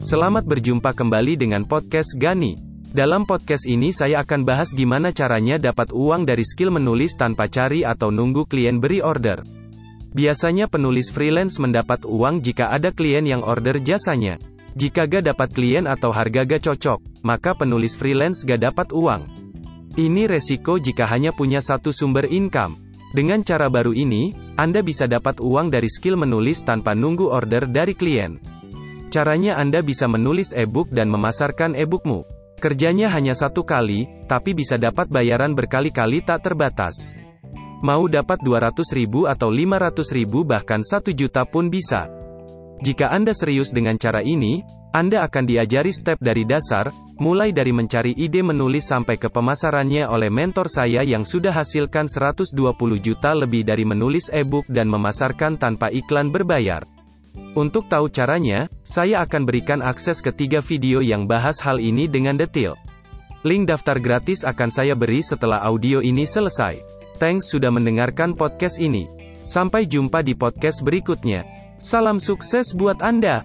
Selamat berjumpa kembali dengan podcast Gani. Dalam podcast ini saya akan bahas gimana caranya dapat uang dari skill menulis tanpa cari atau nunggu klien beri order. Biasanya penulis freelance mendapat uang jika ada klien yang order jasanya. Jika gak dapat klien atau harga gak cocok, maka penulis freelance gak dapat uang. Ini resiko jika hanya punya satu sumber income. Dengan cara baru ini, Anda bisa dapat uang dari skill menulis tanpa nunggu order dari klien. Caranya Anda bisa menulis e-book dan memasarkan e-bookmu. Kerjanya hanya satu kali, tapi bisa dapat bayaran berkali-kali tak terbatas. Mau dapat 200 ribu atau 500 ribu bahkan 1 juta pun bisa. Jika Anda serius dengan cara ini, Anda akan diajari step dari dasar, mulai dari mencari ide menulis sampai ke pemasarannya oleh mentor saya yang sudah hasilkan 120 juta lebih dari menulis e-book dan memasarkan tanpa iklan berbayar. Untuk tahu caranya, saya akan berikan akses ke tiga video yang bahas hal ini dengan detail. Link daftar gratis akan saya beri setelah audio ini selesai. Thanks sudah mendengarkan podcast ini. Sampai jumpa di podcast berikutnya. Salam sukses buat Anda.